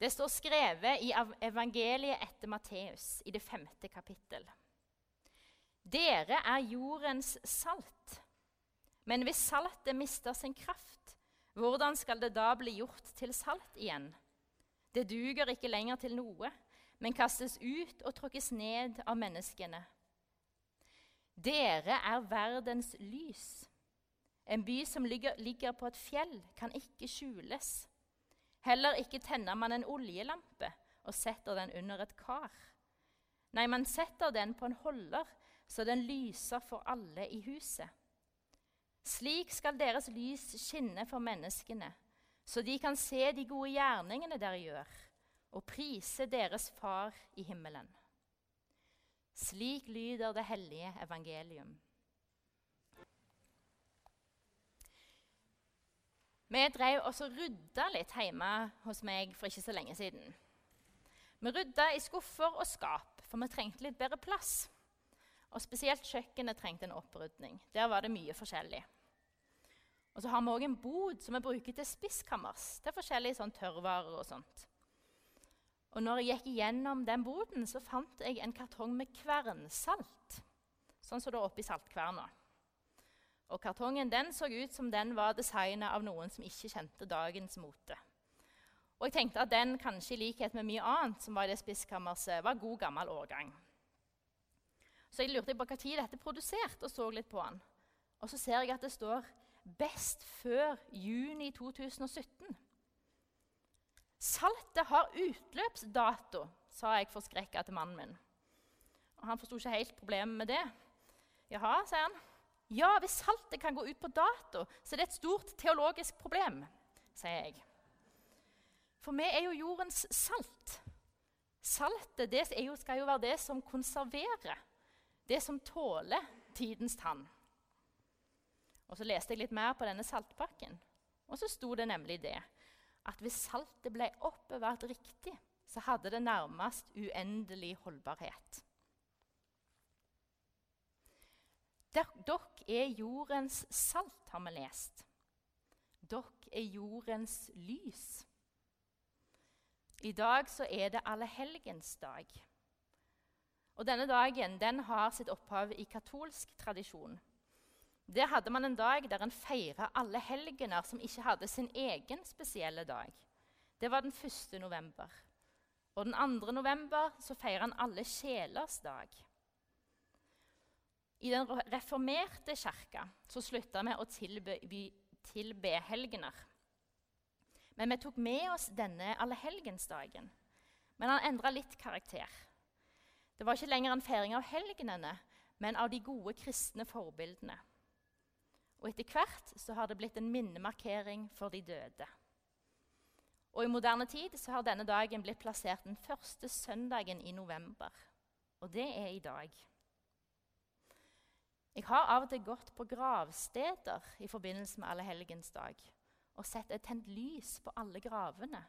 Det står skrevet i evangeliet etter Matteus i det femte kapittel. Dere er jordens salt. Men hvis saltet mister sin kraft, hvordan skal det da bli gjort til salt igjen? Det duger ikke lenger til noe, men kastes ut og tråkkes ned av menneskene. Dere er verdens lys. En by som ligger, på et fjell, kan ikke skjules. Heller ikke tenner man en oljelampe og setter den under et kar. Nei, man setter den på en holder, så den lyser for alle i huset. Slik skal deres lys skinne for menneskene, så de kan se de gode gjerningene dere gjør, og prise deres Far i himmelen. Slik lyder det hellige evangelium. Vi drev også rydda litt hjemme hos meg for ikke så lenge siden. Vi rydda i skuffer og skap, for vi trengte litt bedre plass. Og Spesielt kjøkkenet trengte en opprydning. Der var det mye forskjellig. Og så har vi òg en bod som vi bruker til spisskammers. Det er forskjellige sånn tørrvarer og sånt. Og når jeg gikk gjennom den boden, så fant jeg en kartong med kvernsalt. Sånn som det er oppe i Saltkverna. Og kartongen den så ut som den var designa av noen som ikke kjente dagens mote. Og jeg tenkte at den kanskje i likhet med mye annet som var i det spiskammerset, var god, gammel årgang. Så jeg lurte på når dette er produsert, og så litt på den. Og så ser jeg at det står 'best før juni 2017'. Saltet har utløpsdato, sa jeg forskrekka til mannen min. Og Han forsto ikke helt problemet med det. Jaha, sier han. Ja, hvis saltet kan gå ut på dato, så er det et stort teologisk problem, sier jeg. For vi er jo jordens salt. Saltet jo, skal jo være det som konserverer, det som tåler tidens tann. Og Så leste jeg litt mer på denne saltpakken, og så sto det nemlig det at hvis saltet ble oppbevart riktig, så hadde det nærmest uendelig holdbarhet. Dere er jordens salt, har vi lest. Dere er jordens lys. I dag så er det allehelgensdag. Og denne dagen den har sitt opphav i katolsk tradisjon. Der hadde man en dag der en feira alle helgener som ikke hadde sin egen spesielle dag. Det var den 1. november. Og den 2. november så feirer han alle sjelers dag. I den reformerte kirka slutta vi å tilbe, tilbe helgener. Men vi tok med oss denne allehelgensdagen. Men han endra litt karakter. Det var ikke lenger en feiring av helgenene, men av de gode kristne forbildene. Og etter hvert så har det blitt en minnemarkering for de døde. Og I moderne tid så har denne dagen blitt plassert den første søndagen i november. Og det er i dag. Jeg har av og til gått på gravsteder i forbindelse med Allehelgensdag og sett et tent lys på alle gravene.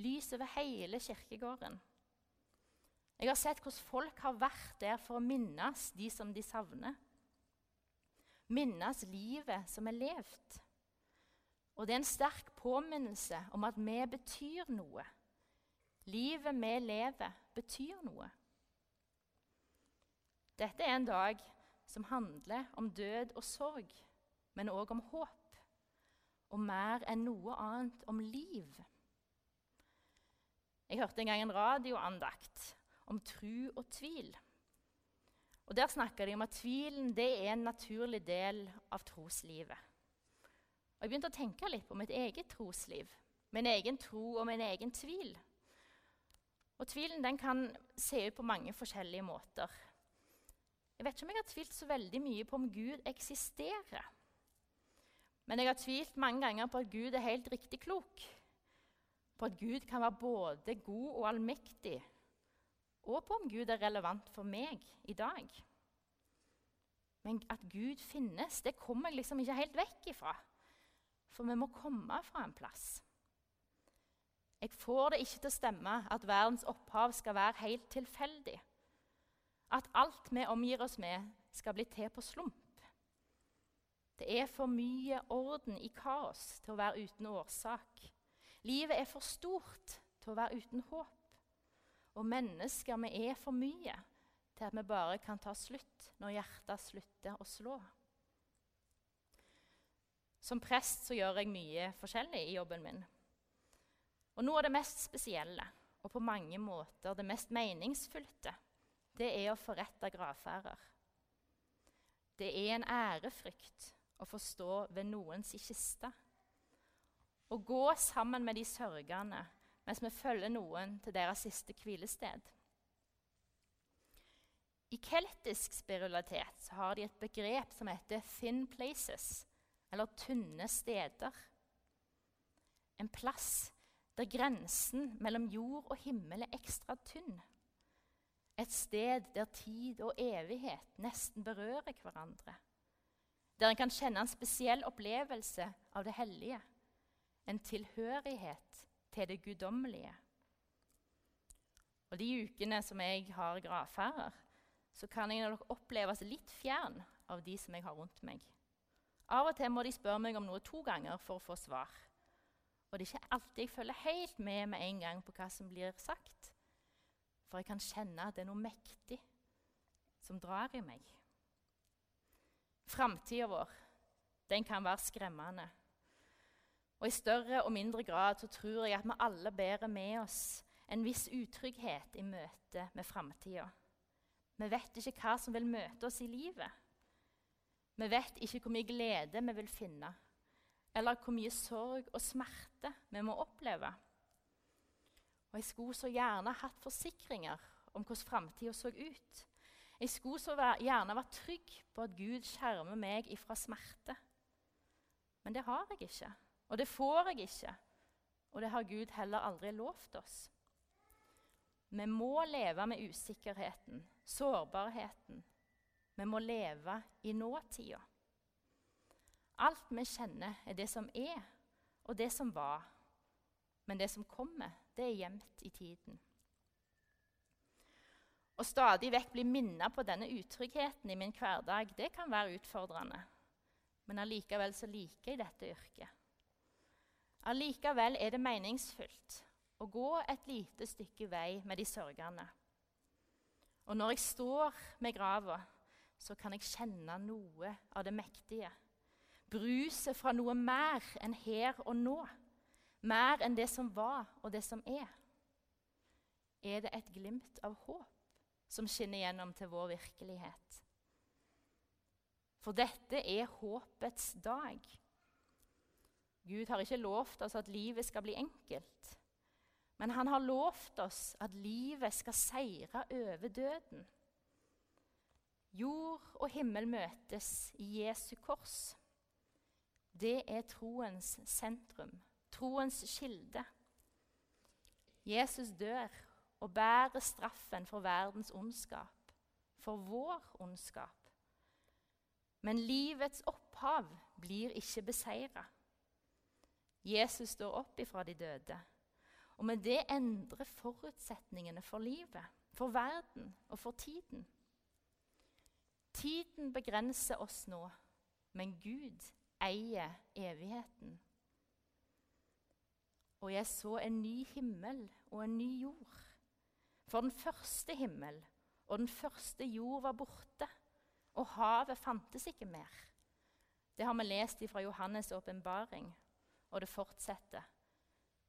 Lys over hele kirkegården. Jeg har sett hvordan folk har vært der for å minnes de som de savner. Minnes livet som er levd. Og det er en sterk påminnelse om at vi betyr noe. Livet vi lever, betyr noe. Dette er en dag som handler om død og sorg, men òg om håp. Og mer enn noe annet om liv. Jeg hørte en gang en radioandakt om tru og tvil. Og Der snakka de om at tvilen er en naturlig del av troslivet. Og Jeg begynte å tenke litt på mitt eget trosliv, min egen tro og min egen tvil. Og Tvilen kan se ut på mange forskjellige måter. Jeg vet ikke om jeg har tvilt så veldig mye på om Gud eksisterer. Men jeg har tvilt mange ganger på at Gud er helt riktig klok. På at Gud kan være både god og allmektig. Og på om Gud er relevant for meg i dag. Men at Gud finnes, det kommer jeg liksom ikke helt vekk ifra. For vi må komme fra en plass. Jeg får det ikke til å stemme at verdens opphav skal være helt tilfeldig. At alt vi omgir oss med, skal bli til på slump. Det er for mye orden i kaos til å være uten årsak. Livet er for stort til å være uten håp. Og mennesker, vi er for mye til at vi bare kan ta slutt når hjertet slutter å slå. Som prest så gjør jeg mye forskjellig i jobben min. Og Noe av det mest spesielle og på mange måter det mest meningsfylte, det er å forrette gravferder. Det er en ærefrykt å få stå ved noens kiste. Å gå sammen med de sørgende mens vi følger noen til deres siste hvilested. I keltisk spiritualitet har de et begrep som heter 'thin places', eller tynne steder. En plass der grensen mellom jord og himmel er ekstra tynn. Et sted der tid og evighet nesten berører hverandre. Der en kan kjenne en spesiell opplevelse av det hellige. En tilhørighet til det guddommelige. Og De ukene som jeg har gravferder, så kan jeg nok oppleves litt fjern av de som jeg har rundt meg. Av og til må de spørre meg om noe to ganger for å få svar. Og det er ikke alltid jeg følger helt med med en gang på hva som blir sagt. For jeg kan kjenne at det er noe mektig som drar i meg. Framtida vår den kan være skremmende. Og I større og mindre grad så tror jeg at vi alle bærer med oss en viss utrygghet i møte med framtida. Vi vet ikke hva som vil møte oss i livet. Vi vet ikke hvor mye glede vi vil finne, eller hvor mye sorg og smerte vi må oppleve. Og Jeg skulle så gjerne hatt forsikringer om hvordan framtida så ut. Jeg skulle så gjerne vært trygg på at Gud skjermer meg ifra smerte. Men det har jeg ikke, og det får jeg ikke. Og det har Gud heller aldri lovt oss. Vi må leve med usikkerheten, sårbarheten. Vi må leve i nåtida. Alt vi kjenner, er det som er, og det som var. Men det som kommer, det er gjemt i tiden. Å stadig vekk bli minnet på denne utryggheten i min hverdag, det kan være utfordrende. Men allikevel så liker jeg dette yrket. Allikevel er det meningsfullt å gå et lite stykke vei med de sørgende. Og når jeg står med grava, så kan jeg kjenne noe av det mektige. Bruset fra noe mer enn her og nå. Mer enn det som var, og det som er. Er det et glimt av håp som skinner gjennom til vår virkelighet? For dette er håpets dag. Gud har ikke lovt oss at livet skal bli enkelt. Men han har lovt oss at livet skal seire over døden. Jord og himmel møtes i Jesu kors. Det er troens sentrum troens kilde. Jesus dør og bærer straffen for verdens ondskap, for vår ondskap. Men livets opphav blir ikke beseira. Jesus står opp ifra de døde. Og med det endrer forutsetningene for livet, for verden og for tiden. Tiden begrenser oss nå, men Gud eier evigheten og jeg så en ny himmel og en ny jord. For den første himmel og den første jord var borte, og havet fantes ikke mer. Det har vi lest fra Johannes' åpenbaring, og det fortsetter.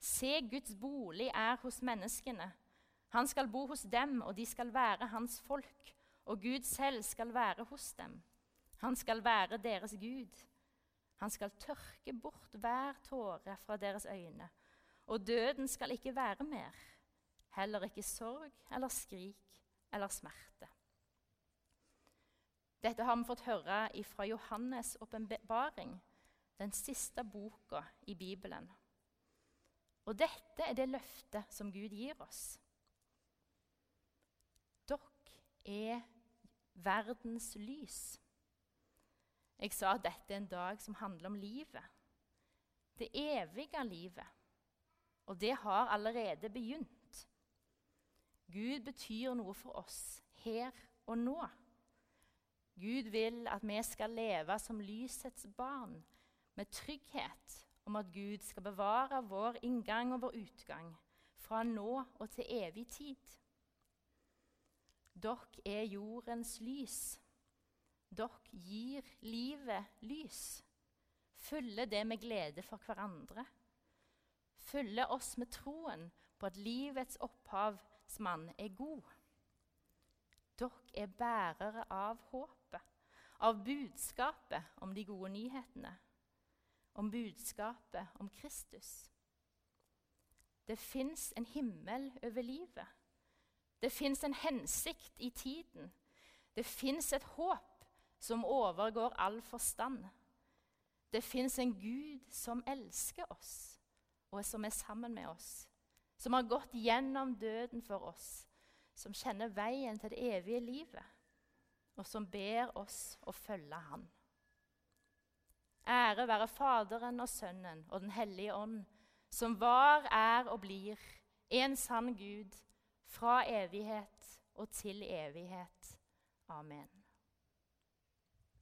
Se, Guds bolig er hos menneskene. Han skal bo hos dem, og de skal være hans folk. Og Gud selv skal være hos dem. Han skal være deres Gud. Han skal tørke bort hver tåre fra deres øyne og døden skal ikke være mer. Heller ikke sorg eller skrik eller smerte. Dette har vi fått høre fra Johannes' åpenbaring, den siste boka i Bibelen. Og dette er det løftet som Gud gir oss. Dere er verdens lys. Jeg sa at dette er en dag som handler om livet. Det evige livet. Og det har allerede begynt. Gud betyr noe for oss her og nå. Gud vil at vi skal leve som lysets barn, med trygghet om at Gud skal bevare vår inngang og vår utgang, fra nå og til evig tid. Dere er jordens lys. Dere gir livet lys. Fyller det med glede for hverandre. Fyller oss med troen på at livets opphavsmann er god. Dere er bærere av håpet, av budskapet om de gode nyhetene, om budskapet om Kristus. Det fins en himmel over livet. Det fins en hensikt i tiden. Det fins et håp som overgår all forstand. Det fins en Gud som elsker oss, og som er sammen med oss. Som har gått gjennom døden for oss, som kjenner veien til det evige livet, og som ber oss å følge Han. Ære være Faderen og Sønnen og Den hellige ånd, som var, er og blir en sann Gud fra evighet og til evighet. Amen.